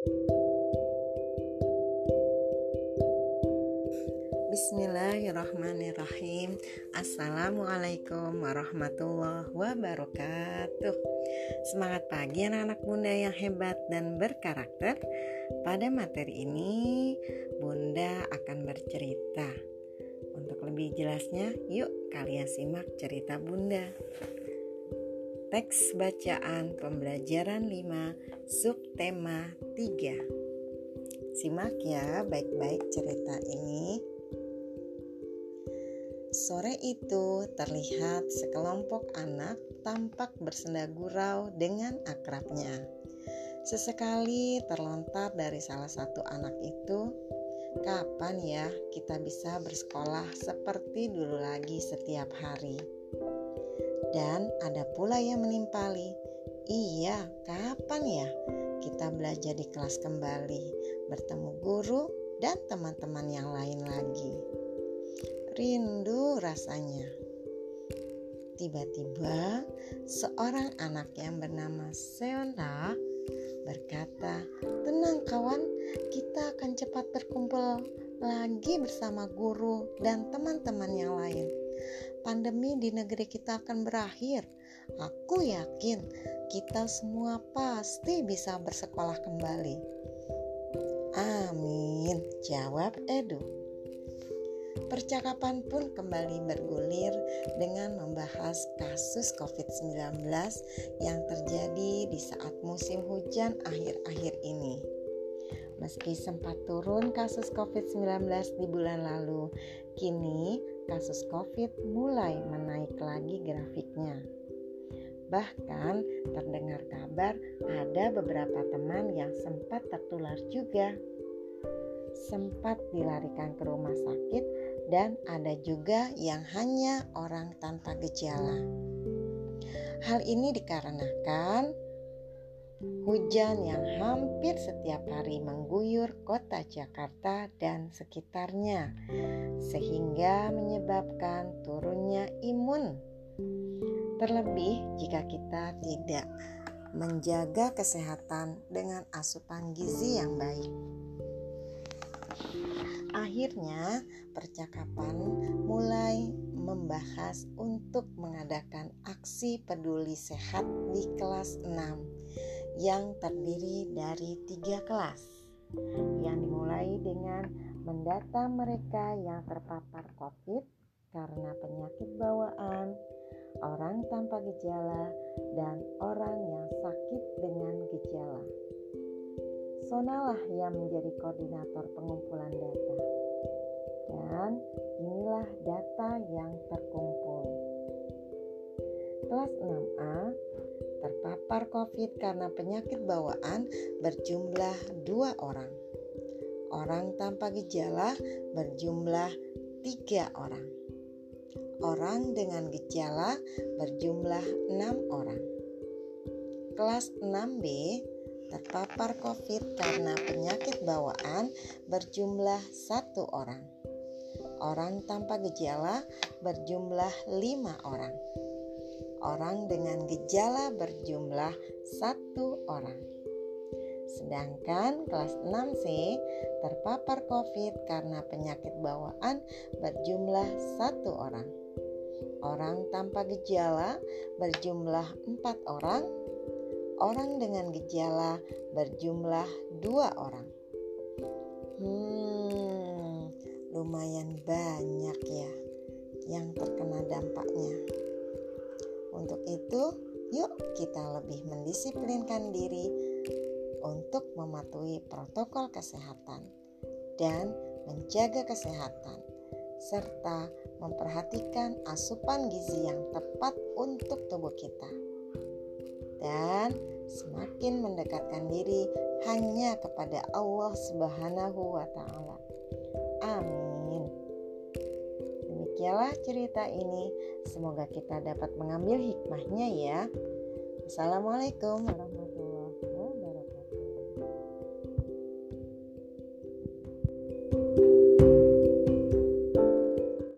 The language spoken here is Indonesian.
Bismillahirrahmanirrahim. Assalamualaikum warahmatullahi wabarakatuh. Semangat pagi anak-anak bunda yang hebat dan berkarakter. Pada materi ini bunda akan bercerita. Untuk lebih jelasnya yuk kalian simak cerita bunda Teks bacaan pembelajaran 5 subtema 3 Simak ya baik-baik cerita ini Sore itu terlihat sekelompok anak tampak bersenda gurau dengan akrabnya. Sesekali terlontar dari salah satu anak itu, "Kapan ya kita bisa bersekolah seperti dulu lagi setiap hari?" Dan ada pula yang menimpali, "Iya, kapan ya kita belajar di kelas kembali, bertemu guru dan teman-teman yang lain lagi?" rindu rasanya. Tiba-tiba, seorang anak yang bernama Seona berkata, "Tenang, kawan, kita akan cepat berkumpul lagi bersama guru dan teman-teman yang lain. Pandemi di negeri kita akan berakhir. Aku yakin kita semua pasti bisa bersekolah kembali." Amin, jawab Edu. Percakapan pun kembali bergulir dengan membahas kasus COVID-19 yang terjadi di saat musim hujan akhir-akhir ini. Meski sempat turun kasus COVID-19 di bulan lalu, kini kasus COVID mulai menaik lagi grafiknya. Bahkan terdengar kabar ada beberapa teman yang sempat tertular juga sempat dilarikan ke rumah sakit dan ada juga yang hanya orang tanpa gejala. Hal ini dikarenakan hujan yang hampir setiap hari mengguyur kota Jakarta dan sekitarnya, sehingga menyebabkan turunnya imun. Terlebih jika kita tidak menjaga kesehatan dengan asupan gizi yang baik. Akhirnya, percakapan mulai membahas untuk mengadakan aksi peduli sehat di kelas 6 yang terdiri dari tiga kelas yang dimulai dengan mendata mereka yang terpapar COVID karena penyakit bawaan, orang tanpa gejala, dan orang yang sakit dengan gejala. Sonalah yang menjadi koordinator pengumpulan data. Dan inilah data yang terkumpul. Kelas 6A terpapar COVID karena penyakit bawaan berjumlah dua orang. Orang tanpa gejala berjumlah tiga orang. Orang dengan gejala berjumlah enam orang. Kelas 6B terpapar COVID karena penyakit bawaan berjumlah satu orang. Orang tanpa gejala berjumlah lima orang. Orang dengan gejala berjumlah satu orang. Sedangkan kelas 6C terpapar COVID karena penyakit bawaan berjumlah satu orang. Orang tanpa gejala berjumlah empat orang orang dengan gejala berjumlah dua orang. Hmm, lumayan banyak ya yang terkena dampaknya. Untuk itu, yuk kita lebih mendisiplinkan diri untuk mematuhi protokol kesehatan dan menjaga kesehatan serta memperhatikan asupan gizi yang tepat untuk tubuh kita dan semakin mendekatkan diri hanya kepada Allah Subhanahu wa taala. Demikianlah cerita ini. Semoga kita dapat mengambil hikmahnya ya. Assalamualaikum warahmatullahi